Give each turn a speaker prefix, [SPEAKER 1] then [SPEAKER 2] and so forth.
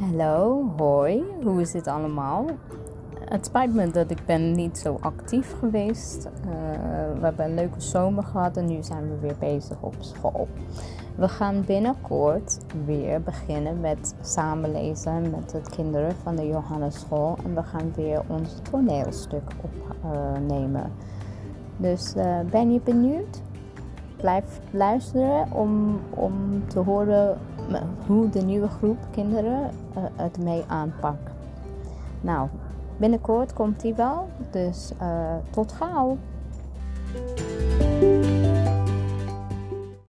[SPEAKER 1] Hallo, hoi, hoe is dit allemaal? Het spijt me dat ik ben niet zo actief geweest. Uh, we hebben een leuke zomer gehad en nu zijn we weer bezig op school. We gaan binnenkort weer beginnen met samenlezen met de kinderen van de Johannesschool. En we gaan weer ons toneelstuk opnemen. dus uh, ben je benieuwd? Blijf luisteren om, om te horen hoe de nieuwe groep kinderen uh, het mee aanpakt. Nou, binnenkort komt die wel, dus uh, tot gauw!